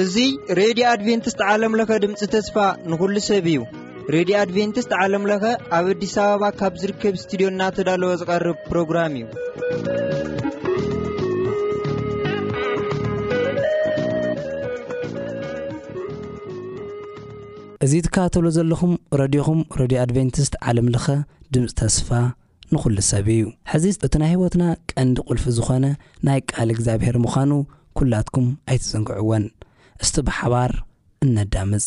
እዙ ሬድዮ ኣድቨንትስት ዓለምለኸ ድምፂ ተስፋ ንኹሉ ሰብ እዩ ሬድዮ ኣድቨንትስት ዓለምለኸ ኣብ ኣዲስ ኣበባ ካብ ዝርከብ ስትድዮ እናተዳለወ ዝቐርብ ፕሮግራም እዩ እዚ ትከታተልዎ ዘለኹም ረድዮኹም ረድዮ ኣድቨንቲስት ዓለም ለኸ ድምጺ ተስፋ ንኹሉ ሰብ እዩ። ሕዚ እቲ ናይ ህይወትና ቀንዲ ቁልፊ ዝኾነ ናይ ቃል እግዚኣብሔር ምዃኑ ኩላትኩም ኣይትዘንግዕዎን። እስቲ ብሓባር እነዳምጽ።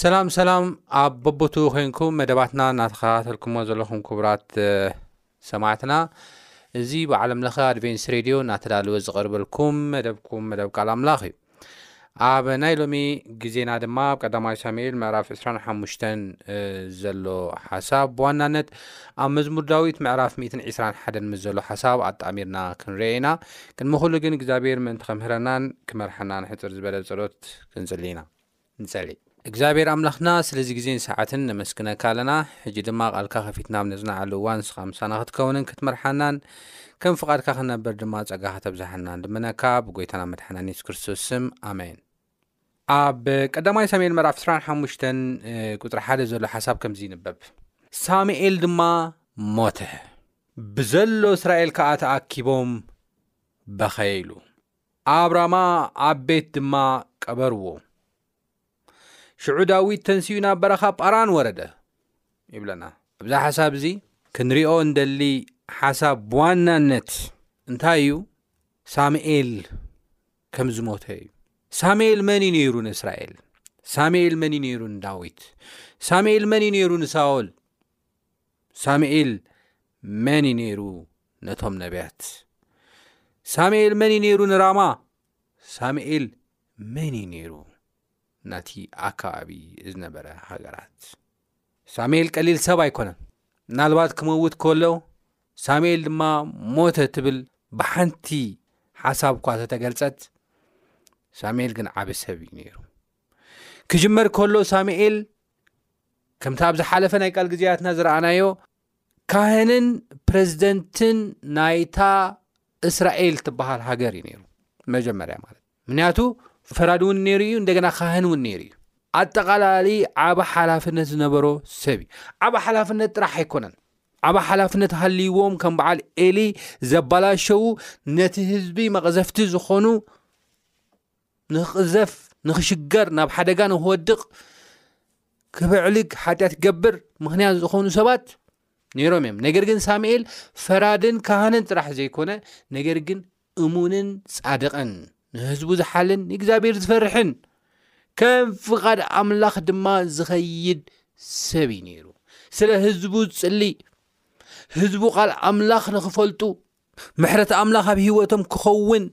ሰላም ሰላም ኣብ በቦትኡ ኮንኩም መደባትና እናተኸታተልኩሞ ዘለኹም ክቡራት ሰማዕትና እዚ ብዓለም ለኸ ኣድቨንስ ሬድዮ እናተዳለወ ዝቐርበልኩም መደብኩም መደብ ቃል ኣምላኽ እዩ ኣብ ናይ ሎሚ ግዜና ድማ ኣብ ቀዳማይ ሳሙኤል ምዕራፍ 25 ዘሎ ሓሳብ ብዋናነት ኣብ መዝሙር ዳዊት ምዕራፍ 121 ምስ ዘሎ ሓሳብ ኣጣሚርና ክንርአ ኢና ቅድሚ ኩሉ ግን እግዚኣብሔር ምእንቲ ከምህረናን ክመርሓናን ሕፅር ዝበለ ፀሎት ክንፅሊ ኢና ንጸሊ። እግዚኣብሔር ኣምላኽና ስለዚ ግዜን ሰዓትን ነመስግነካ ኣለና ሕጂ ድማ ቃልካ ከፊትና ኣብ ነጽናዓሉ እዋን ንስኻ ምሳና ክትከውንን ክትመርሓናን ከም ፍቃድካ ክንነብር ድማ ጸጋ ከተብዛሓና ንልምነካ ብጎይታና መድሓናን የሱስ ክርስቶስ ስም ኣሜን ኣብ ቀዳማይ ሳሙኤል ምዕራፍ 25 ቁፅሪ ሓደ ዘሎ ሓሳብ ከምዚ ይንበብ ሳሙኤል ድማ ሞተ ብዘሎ እስራኤል ከዓ ተኣኪቦም በኸየ ኢሉ ኣብ ራማ ኣብ ቤት ድማ ቀበርዎ። ሽዑ ዳዊት ተንስኡ ናብ በረኻ ጳራን ወረደ ይብለና። እብዛ ሓሳብ እዚ ክንሪኦ እንደሊ ሓሳብ ብዋናነት እንታይ እዩ? ሳሙኤል ከም ዝሞተ እዩ። ሳሙኤል መን እዩ ነይሩ ንእስራኤል? ሳሙኤል መን እዩ ነይሩ ንዳዊት? ሳሙኤል መን እዩ ነይሩ ንሳኦል? ሳሙኤል መን እዩ ነይሩ ነቶም ነቢያት? ሳሙኤል መን እዩ ነይሩ ንራማ? ሳሙኤል መን እዩ ነይሩ ናቲ ኣከባቢ ዝነበረ ሃገራት? ሳሙኤል ቀሊል ሰብ ኣይኮነን። ምናልባት ክመውት ከሎ ሳሙኤል ድማ ሞተ ትብል ብሓንቲ ሓሳብ እኳ ተተገልጸት ሳሙኤል ግን ዓብ ሰብ እዩ ነይሩ ክጅመር ከሎ ሳሙኤል ከምቲ ኣብ ዝሓለፈ ናይ ቃል ግዜያትና ዝረኣናዮ፣ ካህንን ፕረዚደንትን ናይታ እስራኤል ትበሃል ሃገር እዩ ነይሩ፣ መጀመርያ ማለት ምክንያቱ ፈራዲ እውን ነይሩ እዩ፣ እንደገና ካህን እውን ነይሩ እዩ። ኣጠቓላሊ ዓብ ሓላፍነት ዝነበሮ ሰብ እዩ። ዓብ ሓላፍነት ጥራሕ ኣይኮነን፣ ዓብ ሓላፍነት ሃልይዎም ከም በዓል ኤሊ ዘባላሸዉ ነቲ ህዝቢ መቕዘፍቲ ዝኾኑ ንክቕዘፍ ንክሽገር ናብ ሓደጋ ንክወድቕ ክብዕልግ ሓጢኣት ክገብር ምክንያት ዝኾኑ ሰባት ነይሮም እዮም ነገር ግን ሳሙኤል ፈራድን ካህንን ጥራሕ ዘይኮነ ነገር ግን እሙንን ጻድቕን ንህዝቡ ዝሓልን ንእግዚኣብሔር ዝፈርሕን ከም ፍቓድ ኣምላኽ ድማ ዝኸይድ ሰብ እዩ ነይሩ ስለ ህዝቡ ዝጽሊ ህዝቡ ቓል ኣምላኽ ንኽፈልጡ ምሕረት ኣምላኽ ኣብ ህይወቶም ክኸውን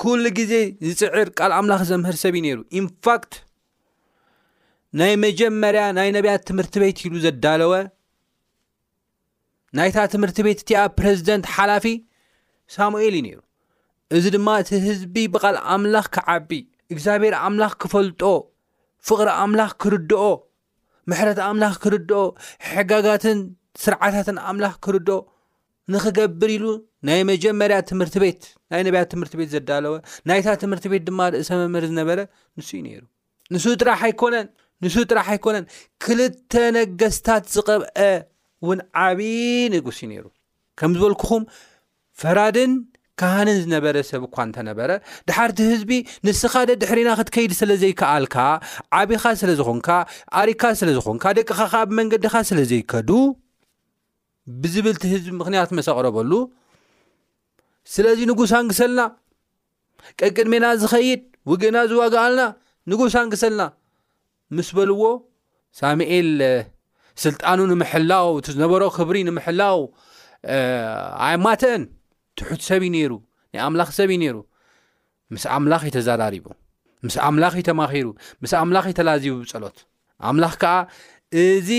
ኩሉ ግዜ ዝፅዕር ቃል ኣምላኽ ዘምህር ሰብ እዩ ነይሩ ኢንፋክት ናይ መጀመርያ ናይ ነቢያት ትምህርቲ ቤት ኢሉ ዘዳለወ ናይታ ትምህርቲ ቤት እቲኣ ፕረዚደንት ሓላፊ ሳሙኤል እዩ ነይሩ እዚ ድማ እቲ ህዝቢ ብቓል ኣምላኽ ክዓቢ እግዚኣብሔር ኣምላኽ ክፈልጦ ፍቕሪ ኣምላኽ ክርድኦ ምሕረት ኣምላኽ ክርድኦ ሕጋጋትን ስርዓታትን ኣምላኽ ክርድኦ ንክገብር ኢሉ ናይ መጀመርያ ትምህርቲ ቤት ናይ ነብያት ትምህርቲ ቤት ዘዳለወ ናይታ ትምህርቲ ቤት ድማ ርእሰ መምህር ዝነበረ ንሱ እዩ ነይሩ ንሱ ጥራሕ ኣይኮነን ንሱ ጥራሕ ኣይኮነን ክልተ ነገስታት ዝቐብአ እውን ዓብዪ ንጉስ እዩ ነይሩ ከም ዝበልኩኹም ፈራድን ካህንን ዝነበረ ሰብ እኳ እንተነበረ ድሓርቲ ህዝቢ ንስኻደ ድሕሪና ክትከይድ ስለ ዘይከኣልካ ዓብኻ ስለ ዝኾንካ ኣሪካ ስለ ዝኾንካ ደቅኻ ከዓ ብመንገድኻ ስለ ዘይከዱ ብዝብል እቲ ህዝቢ ምክንያት መስ ኣቕረበሉ ስለዚ ንጉስ ኣንግሰልና ቀቅድሜና ዝኸይድ ውግእና ዝዋግኣልና ንጉስ ኣንግሰልና ምስ በልዎ ሳሙኤል ስልጣኑ ንምሕላው እቲ ዝነበሮ ክብሪ ንምሕላው ኣይማተአን ትሑት ሰብ እዩ ነይሩ ናይ ኣምላኽ ሰብ እዩ ነይሩ ምስ ኣምላኽ እዩ ተዛራሪቡ ምስ ኣምላኽ እዩ ተማኺሩ ምስ ኣምላኽ እዩ ተላዚቡ ብጸሎት ኣምላኽ ከዓ እዚ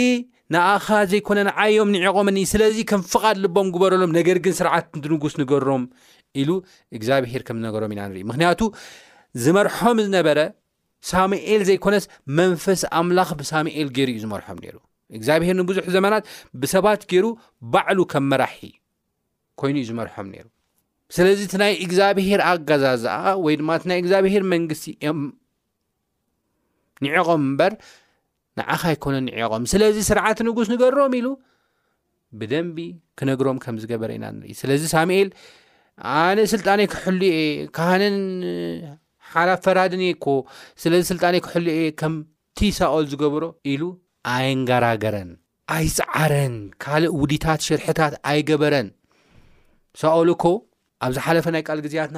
ንኣኻ ዘይኮነ ንዓዮም ንዕቖምኒ ስለዚ ከም ፍቓድ ልቦም ግበረሎም ነገር ግን ስርዓት ንጉስ ንገሮም ኢሉ እግዚኣብሄር ከም ዝነገሮም ኢና ንርኢ ምክንያቱ ዝመርሖም ዝነበረ ሳሙኤል ዘይኮነስ መንፈስ ኣምላኽ ብሳሙኤል ገይሩ እዩ ዝመርሖም ነይሩ እግዚኣብሄር ንብዙሕ ዘመናት ብሰባት ገይሩ ባዕሉ ከም መራሒ ኮይኑ እዩ ዝመርሖም ነይሩ ስለዚ እቲ ናይ እግዚኣብሄር ኣገዛዝኣ ወይ ድማ እቲ ናይ እግዚኣብሄር መንግስቲ እዮም ንዕቖም እምበር ንዓኻ ኣይኮነ ንዕቖም ስለዚ ስርዓት ንጉስ ንገሮም ኢሉ ብደንቢ ክነግሮም ከም ዝገበረ ኢና ንርኢ ስለዚ ሳሙኤል ኣነ ስልጣነይ ክሕሉ እየ ካህንን ሓላፍ ፈራድን እየ እኮ ስለዚ ስልጣነይ ክሕሉ እየ ከምቲ ሳኦል ዝገበሮ ኢሉ ኣየንገራገረን ኣይጽዓረን ካልእ ውዲታት ሽርሕታት ኣይገበረን ሳኦል እኮ ኣብ ዝሓለፈ ናይ ቃል ግዜያትና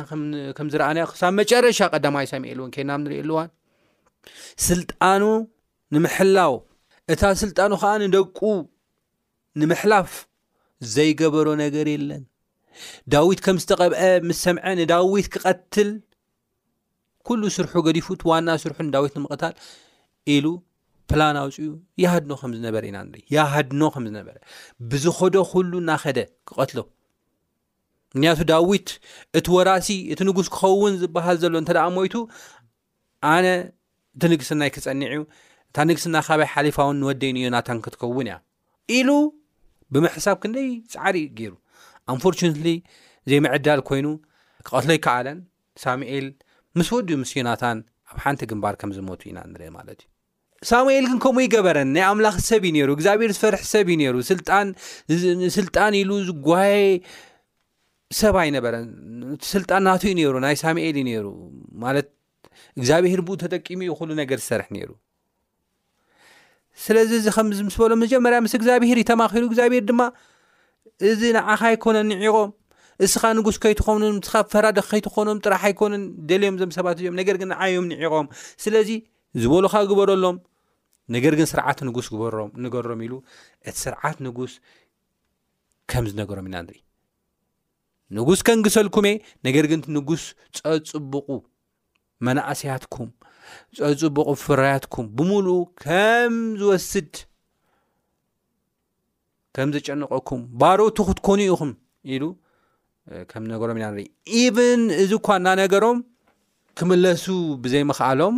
ከም ዝረኣናዮ ክሳብ መጨረሻ ቀዳማይ ሳሚኤል እውን ከይናም ንሪኦ ኣለዋን ስልጣኑ ንምሕላው እታ ስልጣኑ ከዓ ንደቁ ንምሕላፍ ዘይገበሮ ነገር የለን ዳዊት ከም ዝተቐብአ ምስ ሰምዐ ንዳዊት ክቐትል ኩሉ ስርሑ ገዲፉ እቲ ዋና ስርሑ ንዳዊት ንምቕታል ኢሉ ፕላን ኣውፅኡ ይሃድኖ ከም ዝነበረ ኢና ንርኢ ይሃድኖ ከም ዝነበረ ብዝኸዶ ኩሉ እናኸደ ክቐትሎ ምክንያቱ ዳዊት እቲ ወራሲ እቲ ንጉስ ክኸውን ዝበሃል ዘሎ እንተ ደኣ ሞይቱ ኣነ እቲ ንግስናይ ክፀኒዕ እዩ እታ ንግስና ካባይ ሓሊፋ እውን ንወደይ ንዮናታን ክትከውን እያ ኢሉ ብምሕሳብ ክንደይ ፃዕሪ ገይሩ ኣንፎርቹነትሊ ዘይምዕዳል ኮይኑ ክቐትሎ ይከኣለን ሳሙኤል ምስ ወዲኡ ምስ ዮናታን ኣብ ሓንቲ ግንባር ከም ዝሞቱ ኢና ንርኢ ማለት እዩ። ሳሙኤል ግን ከምኡ ይገበረን ናይ ኣምላኽ ሰብ እዩ ነይሩ እግዚኣብሔር ዝፈርሕ ሰብ እዩ ነይሩ ስልጣን ስልጣን ኢሉ ዝጓየ ሰብ ኣይነበረን ስልጣን ናቱ እዩ ነይሩ ናይ ሳሙኤል እዩ ነይሩ ማለት እግዚኣብሔር ብኡ ተጠቂሙ እዩ ኩሉ ነገር ዝሰርሕ ነይሩ ስለዚ እዚ ከም ምስ በሎ መጀመርያ ምስ እግዚኣብሄር እዩ ተማኺሩ እግዚኣብሄር ድማ እዚ ንዓኻ ኣይኮነን ንዒቆ እስኻ ንጉስ ከይትኾኑን እስኻ ፈራዲ ከይትኾኖም ጥራሕ ኣይኮነን ደልዮም ዞም ሰባት እዚኦም ነገር ግን ንዓዮም ንዒቆም ስለዚ ዝበሉኻ ግበረሎም ነገር ግን ስርዓት ንጉስ ግበሮም ንገሮም ኢሉ እቲ ስርዓት ንጉስ ከም ዝነገሮም ኢና ንርኢ ንጉስ ከንግሰልኩሜ ነገር ግን ንጉስ ጸጽቡቑ መናእሰያትኩም ጸጽቡቑ ፍራያትኩም ብምሉኡ ከም ዝወስድ ከም ዘጨንቐኩም ባሮቱ ክትኮኑ ኢኹም ኢሉ ከም ነገሮም ኢና ንርኢ ኢብን እዚ እኳ እናነገሮም ክምለሱ ብዘይምኽኣሎም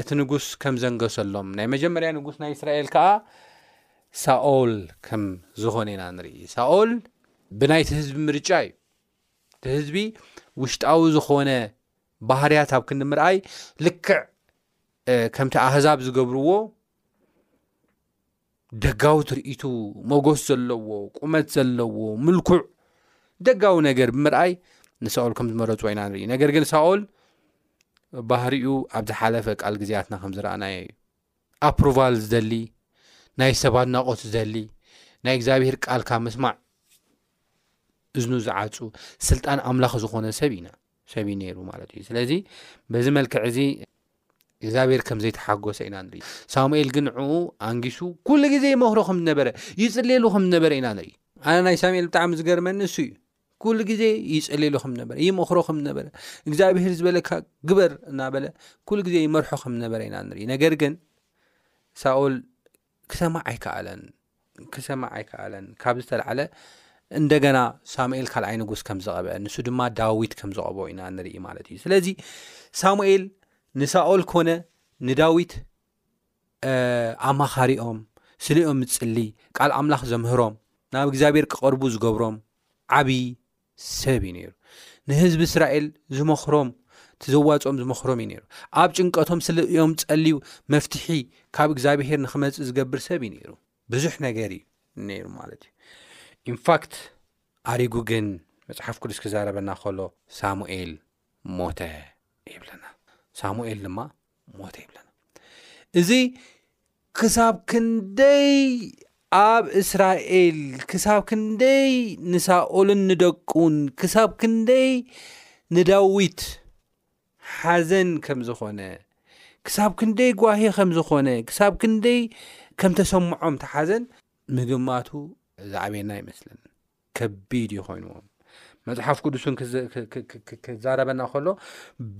እቲ ንጉስ ከም ዘንገሰሎም፣ ናይ መጀመርያ ንጉስ ናይ እስራኤል ከኣ ሳኦል ከም ዝኾነ ኢና ንርኢ። ሳኦል ብናይ እቲ ህዝቢ ምርጫ እዩ። እቲ ህዝቢ ውሽጣዊ ዝኾነ ባህርያት ኣብ ክንዲ ምርኣይ ልክዕ ከምቲ ኣህዛብ ዝገብርዎ ደጋዊ ትርኢቱ ሞጎስ ዘለዎ ቁመት ዘለዎ ምልኩዕ ደጋዊ ነገር ብምርኣይ ንሳኦል ከም ዝመረጽዎ ኢና ንርኢ ነገር ግን ሳኦል ባህሪኡ ኣብ ዝሓለፈ ቃል ግዜያትና ከም ዝረኣናዮ እዩ ኣፕሮቫል ዝደሊ ናይ ሰብ ኣድናቆት ዝደሊ ናይ እግዚኣብሄር ቃልካ ምስማዕ እዝኑ ዝዓፁ ስልጣን ኣምላኽ ዝኾነ ሰብ ኢና ሰብ እዩ ነይሩ ማለት እዩ ስለዚ በዚ መልክዕ እዚ እግዚኣብሔር ከም ዘይተሓጎሰ ኢና ንርኢ ሳሙኤል ግን ንዕኡ ኣንጊሱ ኩሉ ግዜ ይመክሮ ከም ዝነበረ ይፅልየሉ ከም ዝነበረ ኢና ንርኢ ኣነ ናይ ሳሙኤል ብጣዕሚ ዝገርመኒ ንሱ እዩ ኩሉ ግዜ ይፅልየሉ ከም ዝነበረ ይመክሮ ከም ዝነበረ እግዚኣብሔር ዝበለካ ግበር እናበለ ኩሉ ግዜ ይመርሖ ከም ዝነበረ ኢና ንርኢ ነገር ግን ሳኦል ክሰማዕ ኣይከኣለን ክሰማዕ ኣይከኣለን ካብ ዝተላዕለ እንደገና ሳሙኤል ካልኣይ ንጉስ ከም ዝቐብአ ንሱ ድማ ዳዊት ከም ዝቐብኦ ኢና ንርኢ ማለት እዩ ስለዚ ሳሙኤል ንሳኦል ኮነ ንዳዊት ኣማኻሪኦም ስሌኦም ዝፅሊ ቃል ኣምላኽ ዘምህሮም ናብ እግዚኣብሔር ክቐርቡ ዝገብሮም ዓብዪ ሰብ እዩ ነይሩ ንህዝቢ እስራኤል ዝመኽሮም እቲ ዘዋፅኦም ዝመኽሮም እዩ ነይሩ ኣብ ጭንቀቶም ስለ እዮም ፀልዩ መፍትሒ ካብ እግዚኣብሄር ንክመፅእ ዝገብር ሰብ እዩ ነይሩ ብዙሕ ነገር እዩ ነይሩ ማለት እዩ ኢንፋክት ኣሪጉ ግን መፅሓፍ ቅዱስ ክዛረበና ከሎ ሳሙኤል ሞተ ይብለና ሳሙኤል ድማ ሞት የብለን እዚ ክሳብ ክንደይ ኣብ እስራኤል ክሳብ ክንደይ ንሳኦልን ንደቁን ክሳብ ክንደይ ንዳዊት ሓዘን ከም ዝኾነ ክሳብ ክንደይ ጓሂ ከም ዝኾነ ክሳብ ክንደይ ከም ተሰምዖም ተሓዘን ምግማቱ ዝዓበየና ይመስለኒ ከቢድ እዩ ኮይኑዎም መፅሓፍ ቅዱስን ክዛረበና ከሎ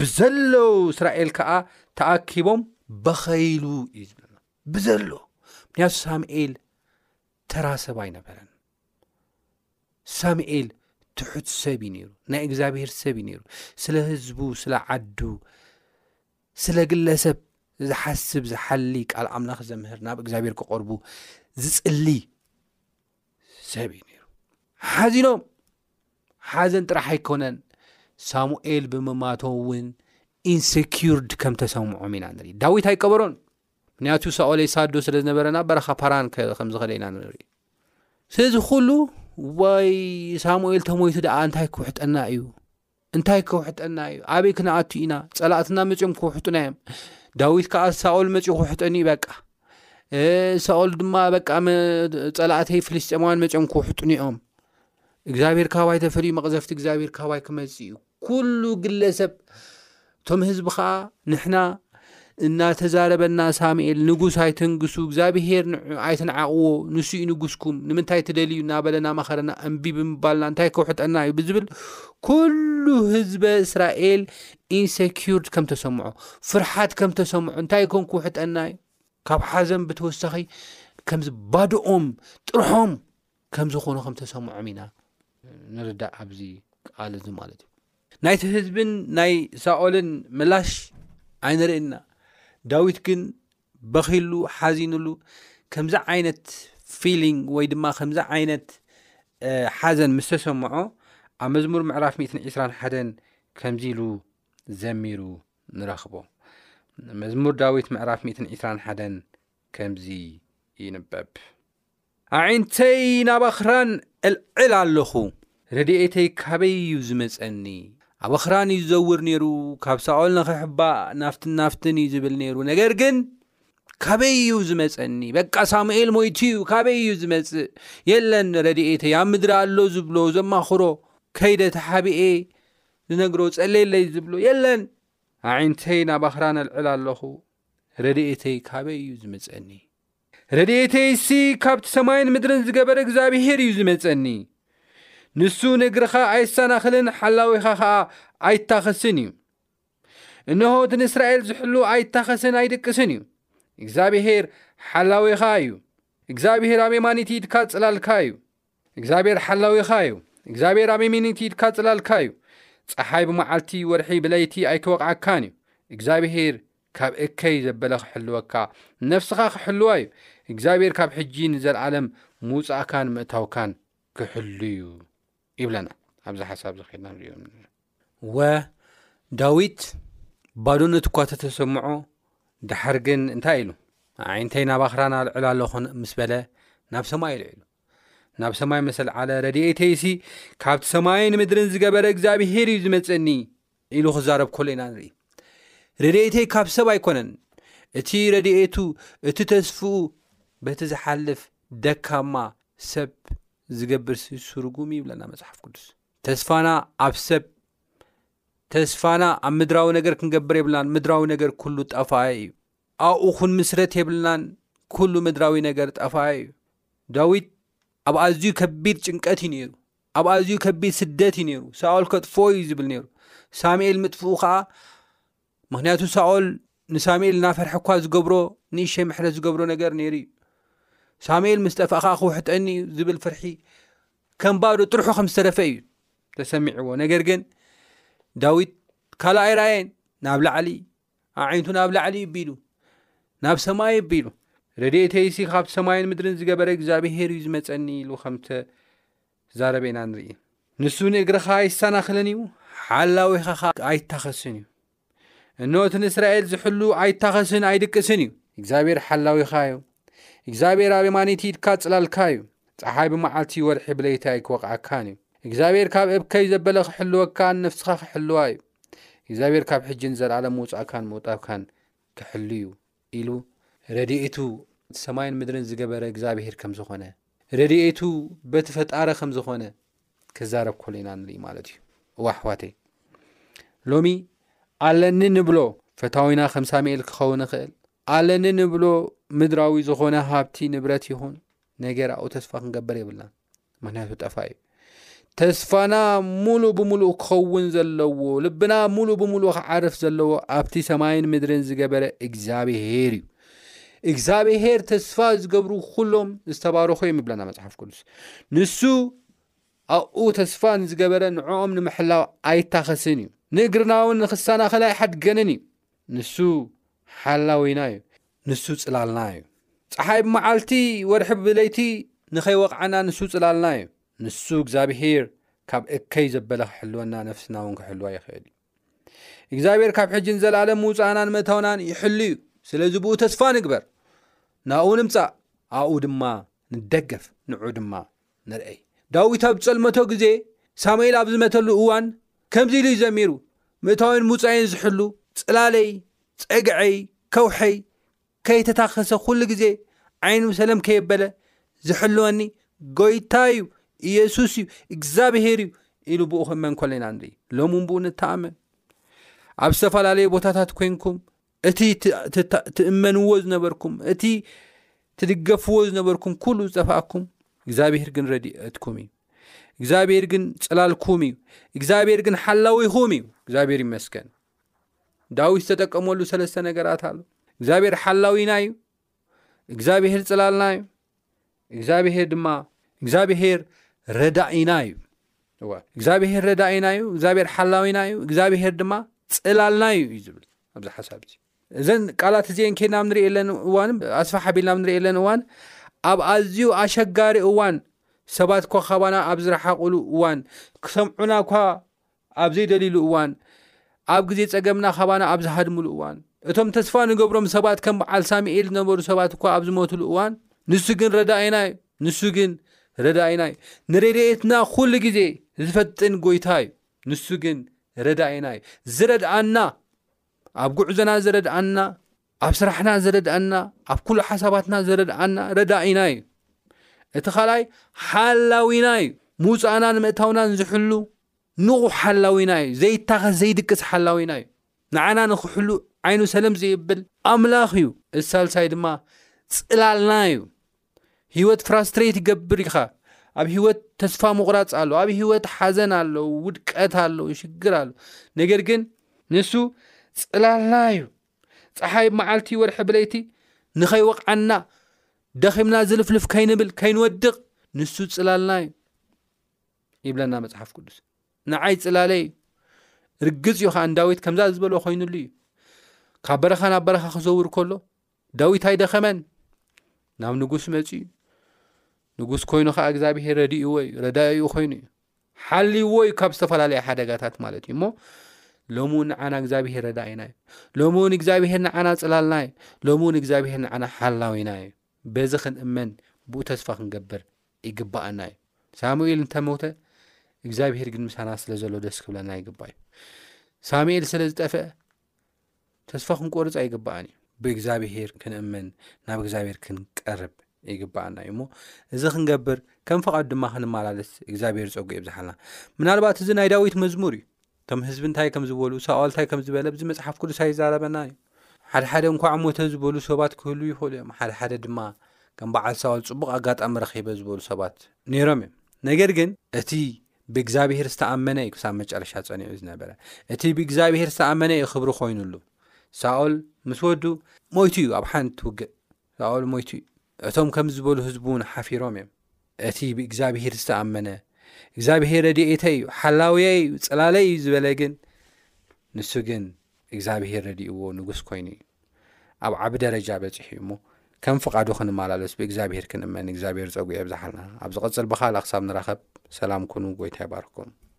ብዘለው እስራኤል ከዓ ተኣኪቦም በኸይሉ እዩ ዝብለና ብዘሎ ምክንያቱ ሳሙኤል ተራ ሰብ ኣይነበረን ሳሙኤል ትሑት ሰብ እዩ ነይሩ ናይ እግዚኣብሄር ሰብ እዩ ነይሩ ስለ ህዝቡ ስለ ዓዱ ስለ ግለሰብ ዝሓስብ ዝሓሊ ቃል ኣምላኽ ዘምህር ናብ እግዚኣብሄር ክቐርቡ ዝፅሊ ሰብ እዩ ነይሩ ሓዚኖም ሓዘን ጥራሕ ኣይኮነን ሳሙኤል ብምማቶ እውን ኢንሰኪርድ ከም ተሰምዖም ኢና ንርኢ ዳዊት ኣይቀበሮን ምክንያቱ ሳኦል ሳዶ ስለ ዝነበረና በረኻ ፓራን ከምዝኸደ ኢና ንርኢ ስለዚ ኩሉ ወይ ሳሙኤል ተሞይቱ ደኣ እንታይ ክውሕጠና እዩ እንታይ ክውሕጠና እዩ ኣበይ ክንኣቱ ኢና ጸላእትና መጺኦም ክውሕጡና እዮም ዳዊት ከዓ ሳኦል መጺኡ ክውሕጠኒ እዩ በቃ ሳኦል ድማ በቃ ጸላእተይ ፍልስጤማውያን መጺኦም ክውሕጡኒ እዮም እግዚኣብሔር ካባይ ተፈልዩ መቕዘፍቲ እግዚኣብሔር ካባይ ክመጽእ እዩ ኩሉ ግለሰብ እቶም ህዝቢ ኸኣ ንሕና እናተዛረበና ሳሙኤል ንጉስ ኣይተንግሱ እግዚኣብሄር ንዑ ኣይትንዓቕዎ ንሱ እዩ ንጉስኩም ንምንታይ ትደልዩ እናበለ እናመኸረና እምቢ ብምባልና እንታይ ከውሕጠና እዩ ብዝብል ኩሉ ህዝበ እስራኤል ኢንሰኪርድ ከም ተሰምዖ ፍርሓት ከም ተሰምዖ እንታይ ኮን ክውሕጠና እዩ ካብ ሓዘን ብተወሳኺ ከምዚ ባድኦም ጥርሖም ከም ዝኾኑ ከም ተሰምዖም ኢና ንርዳእ ኣብዚ ቃል እዚ ማለት እዩ ናይቲ ህዝብን ናይ ሳኦልን ምላሽ ኣይንርእና ዳዊት ግን በኺሉ ሓዚንሉ ከምዚ ዓይነት ፊሊንግ ወይ ድማ ከምዚ ዓይነት ሓዘን ምስ ተሰምዖ ኣብ መዝሙር ምዕራፍ 121 ከምዚ ኢሉ ዘሚሩ ንረኽቦ መዝሙር ዳዊት ምዕራፍ 121 ከምዚ ይንበብ ኣዒንተይ ናብ ኣኽራን እልዕል ኣለኹ። ረድኤተይ ካበይ እዩ ዚመጸኒ? ኣብ ኣኽራን እዩ ዚዘውር ነይሩ፣ ካብ ሳኦል ንኺሕባእ ናብትን ናብትን እዩ ዚብል ነይሩ። ነገር ግን ካበይ እዩ ዚመጸኒ? በቃ ሳሙኤል ሞይቱ እዩ፣ ካበይ እዩ ዚመጽእ? የለን ረድኤተይ ኣብ ምድሪ ኣሎ ዚብሎ ዘማኽሮ፣ ከይደ ተሓቢኤ ዝነግሮ፣ ጸልየለይ ዚብሎ የለን። ኣዒንተይ ናብ ኣኽራን እልዕል ኣለኹ፣ ረድኤተይ ካበይ እዩ ዚመጸኒ? ረድኤተይሲ ካብቲ ሰማይን ምድርን ዝገበረ እግዚኣብሄር እዩ ዝመጸኒ ንሱ ንእግርኻ ኣይሰናኽልን ሓላዊኻ ኸኣ ኣይታኸስን እዩ እነሆ እቲ ንእስራኤል ዝሕሉ ኣይታኸስን ኣይድቅስን እዩ እግዚኣብሄር ሓላዊኻ እዩ እግዚኣብሄር ኣብ የማኒት ኢድካ ጽላልካ እዩ እግዚኣብሔር ሓላዊኻ እዩ እግዚኣብሔር ኣብ የሚኒቲ ኢድካ ጽላልካ እዩ ፀሓይ ብመዓልቲ ወርሒ ብለይቲ ኣይክወቕዓካን እዩ እግዚኣብሔር ካብ እከይ ዘበለ ክሕልወካ ነፍስኻ ክሕልዋ እዩ እግዚኣብሔር ካብ ሕጂ ንዘለዓለም ምውፃእካን ምእታውካን ክሕሉ እዩ ይብለና ኣብዚ ሓሳብ ዝኸድና ንሪኦ ወ ዳዊት ባዶነት እኳ ተተሰምዖ ድሓር ግን እንታይ ኢሉ ዓይንተይ ናብ ኣኽራን ኣልዕላ ኣለኹን ምስ በለ ናብ ሰማይ ኢሉ ኢሉ ናብ ሰማይ ምስ ኣልዓለ ረድኤተይሲ ካብቲ ሰማይን ምድርን ዝገበረ እግዚኣብሄር እዩ ዝመፀኒ ኢሉ ክዛረብ ከሎ ኢና ንርኢ ረድኤተይ ካብ ሰብ ኣይኮነን እቲ ረድኤቱ እቲ ተስፍኡ በቲ ዝሓልፍ ደካማ ሰብ ዝገብር ስርጉም ይብለና መፅሓፍ ቅዱስ ተስፋና ኣብ ሰብ ተስፋና ኣብ ምድራዊ ነገር ክንገብር የብልናን ምድራዊ ነገር ኩሉ ጠፋኢ እዩ ኣብኡ ኩን ምስረት የብልናን ኩሉ ምድራዊ ነገር ጠፋኢ እዩ ዳዊት ኣብ ኣዝዩ ከቢድ ጭንቀት እዩ ነይሩ ኣብ ኣዝዩ ከቢድ ስደት እዩ ነይሩ ሳኦል ከጥፍኦ እዩ ዝብል ነይሩ ሳሙኤል ምጥፍኡ ከዓ ምክንያቱ ሳኦል ንሳሙኤል እናፈርሐ እኳ ዝገብሮ ንእሸ ምሕረት ዝገብሮ ነገር ነይሩ እዩ ሳሙኤል ምስ ጠፍእ ከዓ ክውሕጠኒ እዩ ዝብል ፍርሒ ከም ባዶ ጥርሑ ከም ዝተረፈ እዩ ተሰሚዕዎ ነገር ግን ዳዊት ካልኣይ ርኣየን ናብ ላዕሊ ኣዒንቱ ናብ ላዕሊ ቢሉ ናብ ሰማይ ቢሉ ረድኤተይሲ ካብ ሰማይን ምድርን ዝገበረ እግዚኣብሄር እዩ ዝመፀኒ ኢሉ ከም ዝተዛረበ ኢና ንርኢ ንሱ ንእግርኻ ኣይሰናኽልን እዩ ሓላዊኻ ኸዓ ኣይታኸስን እዩ እኖ እቲ ንእስራኤል ዝሕሉ ኣይታኸስን ኣይድቅስን እዩ እግዚኣብሔር ሓላዊኻ እዩ እግዚኣብሔር ኣብ የማኒት ኢድካ ጽላልካ እዩ ፀሓይ ብመዓልቲ ወርሒ ብለይቲ ኣይክወቕዓካን እዩ እግዚኣብሔር ካብ እብከይ ዘበለ ክሕልወካን ነፍስኻ ክሕልዋ እዩ እግዚኣብሔር ካብ ሕጂ ንዘለዓለም ምውጻእካን ምውጣብካን ክሕሉ እዩ ኢሉ ረድኤቱ ሰማይን ምድርን ዝገበረ እግዚኣብሔር ከም ዝኾነ ረድኤቱ በቲ ፈጣረ ከም ዝኾነ ክዛረብ ኮሎ ኢና ንርኢ ማለት እዩ እዋ ኣሕዋተይ ሎሚ ኣለኒ ንብሎ ፈታዊና ከም ሳሙኤል ክኸውን ይኽእል ኣለኒ ንብሎ ምድራዊ ዝኾነ ሃብቲ ንብረት ይኹን ነገር ኣብኡ ተስፋ ክንገብር የብልና ምክንያቱ ጠፋ እዩ ተስፋና ሙሉ ብምሉእ ክኸውን ዘለዎ ልብና ሙሉ ብምሉእ ክዓርፍ ዘለዎ ኣብቲ ሰማይን ምድርን ዝገበረ እግዚኣብሄር እዩ እግዚኣብሄር ተስፋ ዝገብሩ ኩሎም ዝተባረኹ እዮም ይብለና መፅሓፍ ቅዱስ ንሱ ኣብኡ ተስፋ ንዝገበረ ንዕኦም ንምሕላው ኣይታኸስን እዩ ንእግርና እውን ንክሰናኸል ኣይሓድገንን እዩ ንሱ ሓላዊና እዩ ንሱ ጽላልና እዩ። ጸሓይ ብመዓልቲ ወርሒ ብለይቲ ንኸይወቕዓና ንሱ ጽላልና እዩ። ንሱ እግዚኣብሄር ካብ እከይ ዘበለ ክሕልወና ነፍስና እውን ክሕልዋ ይኽእል እዩ። እግዚኣብሄር ካብ ሕጂ ንዘለኣለም ምውጻእናን መእታውናን ይሕሉ እዩ። ስለዚ ብኡ ተስፋ ንግበር፣ ናብኡ ንምጻእ፣ ኣብኡ ድማ ንደገፍ፣ ንዑ ድማ ንርኣይ። ዳዊት ኣብ ዝጸልመቶ ግዜ፣ ሳሙኤል ኣብ ዝመተሉ እዋን ከምዚ ኢሉ እዩ ዘሚሩ፣ ምእታወይን ምውጻኤን ዝሕሉ፣ ጽላለይ፣ ጸግዐይ፣ ከውሐይ፣ ከይተታኸሰ ኩሉ ግዜ ዓይኑ ሰለም ከየበለ ዝሕልወኒ ጎይታ እዩ፣ ኢየሱስ እዩ፣ እግዚኣብሔር እዩ ኢሉ ብኡ ክእመን ከሎ ኢና ንርኢ። ሎምውን ብኡ ንተኣመን። ኣብ ዝተፈላለየ ቦታታት ኮይንኩም እቲ ትእመንዎ ዝነበርኩም እቲ ትድገፍዎ ዝነበርኩም ኩሉ ዝጠፋኣኩም እግዚኣብሄር ግን ረድኦትኩም እዩ እግዚኣብሄር ግን ፅላልኩም እዩ እግዚኣብሄር ግን ሓላዊኹም እዩ እግዚኣብሄር ይመስገን ዳዊት ዝተጠቀመሉ ሰለስተ ነገራት ኣሎ እግዚኣብሄር ሓላዊና እዩ እግዚኣብሄር ፅላልና እዩ እግዚኣብሄር ድማ እግዚኣብሄር ረዳኢና እዩ እወ እግዚኣብሄር ረዳኢና እዩ እግዚኣብሄር ሓላዊና እዩ እግዚኣብሄር ድማ ፅላልና እዩ እዩ ዝብል ኣብዚ ሓሳብ እዚ እዘን ቃላት እዚኤን ኬ ናብ ንሪእ ለን እዋን ኣስፋ ሓቢል ናብ ንሪእ ለን እዋን ኣብ ኣዝዩ ኣሸጋሪ እዋን ሰባት እኳ ካባና ኣብ ዝረሓቁሉ እዋን ክሰምዑና እኳ ኣብ ዘይደልዩሉ እዋን፣ ኣብ ግዜ ጸገምና ካባና ኣብ ዝሃድሙሉ እዋን፣ እቶም ተስፋ ንገብሮም ሰባት ከም በዓል ሳሚኤል ዝነበሩ ሰባት እኳ ኣብ ዝሞቱሉ እዋን፣ ንሱ ግን ረዳኢና እዩ። ንሱ ግን ረዳኢና እዩ። ንረድኤትና ኩሉ ግዜ ዝፈጥን ጎይታ እዩ። ንሱ ግን ረዳኢና እዩ። ዝረድኣና፣ ኣብ ጉዕዞና ዝረድኣና፣ ኣብ ስራሕና ዝረድኣና፣ ኣብ ኩሉ ሓሳባትና ዝረድኣና ረዳኢና እዩ። እቲ ካልኣይ ሓላዊና እዩ። ምውጻእናን ምእታውናን ዝሕሉ ንቑሕ ሓላዊና እዩ፣ ዘይታኸስ ዘይድቅስ ሓላዊና እዩ፣ ንዓና ንኽሕሉ ዓይኑ ሰለም ዘየብል ኣምላኽ እዩ፣ እቲ ሳልሳይ ድማ ጽላልና እዩ፣ ህይወት ፍራስትሬት ይገብር ኢኻ፣ ኣብ ህይወት ተስፋ ምቑራጽ ኣሎ፣ ኣብ ህይወት ሓዘን ኣሎ፣ ውድቀት ኣሎ፣ ሽግር ኣሎ፣ ነገር ግን ንሱ ጽላልና እዩ፣ ፀሓይ መዓልቲ ወርሒ ብለይቲ ንኸይወቕዓና ደኺምና ዝልፍልፍ ከይንብል ከይንወድቕ ንሱ ጽላልና እዩ። ይብለና መጽሓፍ ቅዱስ ንዓይ ጽላለይ እዩ ርግጽ እዩ ከዓ ንዳዊት ከምዛ ዝበሎ ኮይኑሉ እዩ ካብ በረኻ ናብ በረኻ ክዘውር ከሎ ዳዊት ኣይደኸመን ናብ ንጉስ መፅ እዩ ንጉስ ኮይኑ ከዓ እግዚኣብሄር ረድእዎ እዩ ረዳዩ ኮይኑ እዩ ሓልዎ እዩ ካብ ዝተፈላለዩ ሓደጋታት ማለት እዩ እሞ ሎሚ እውን ንዓና እግዚኣብሄር ረዳኢና እዩ ሎሚ እውን እግዚኣብሄር ንዓና ፅላልና እዩ ሎሚ እውን እግዚኣብሄር ንዓና ሓላዊና እዩ በዚ ክንእመን ብኡ ተስፋ ክንገብር ይግባኣና እዩ ሳሙኤል እንተሞተ እግዚኣብሄር ግን ምሳና ስለ ዘሎ ደስ ክብለና ይግባእ እዩ ሳሙኤል ስለ ዝጠፍአ ተስፋ ክንቆርፅ ኣይግባኣን እዩ ብእግዚኣብሄር ክንእመን ናብ እግዚኣብሄር ክንቀርብ ይግባኣና እዩ እሞ እዚ ክንገብር ከም ፍቓዱ ድማ ክንመላለስ እግዚኣብሄር ፀጉ የብዝሓልና ምናልባት እዚ ናይ ዳዊት መዝሙር እዩ እቶም ህዝቢ እንታይ ከም ዝበሉ፣ ሳኦል እንታይ ከም ዝበለ ኣብዚ መጽሓፍ ቅዱስ ኣይዛረበናን እዩ። ሓድሓደ እንኳዕ ሞተ ዝበሉ ሰባት ክህልዉ ይኽእሉ እዮም፣ ሓድሓደ ድማ ከም በዓል ሳኦል ጽቡቕ ኣጋጣሚ ረኺበ ዝበሉ ሰባት ነይሮም እዮም። ነገር ግን እቲ ብእግዚኣብሄር ዝተኣመነ እዩ ክሳብ መጨረሻ ጸኒዑ ዝነበረ። እቲ ብእግዚኣብሄር ዝተኣመነ እዩ ክብሪ ኮይኑሉ። ሳኦል ምስ ወዱ ሞይቱ እዩ ኣብ ሓንቲ ውግእ ሳኦል ሞይቱ እዩ፣ እቶም ከምዚ ዝበሉ ህዝቡ እውን ሓፊሮም እዮም። እቲ ብእግዚኣብሄር ዝተኣመነ፣ እግዚኣብሄር ረድኤተይ እዩ፣ ሓላውየይ እዩ፣ ጽላለይ እዩ ዝበለ ግን ንሱ ግን እግዚኣብሄር ረድእዎ ንጉስ ኮይኑ እዩ ኣብ ዓቢ ደረጃ በጺሑ እዩ እሞ ከም ፍቓዱ ክንመላለስ ብእግዚኣብሄር ክንእመን እግዚኣብሄር ጸጉ የብዝሓልና ኣብ ዝቐጽል ብኻልእ ክሳብ ንራኸብ ሰላም ኩኑ ጎይታ ይባርኩም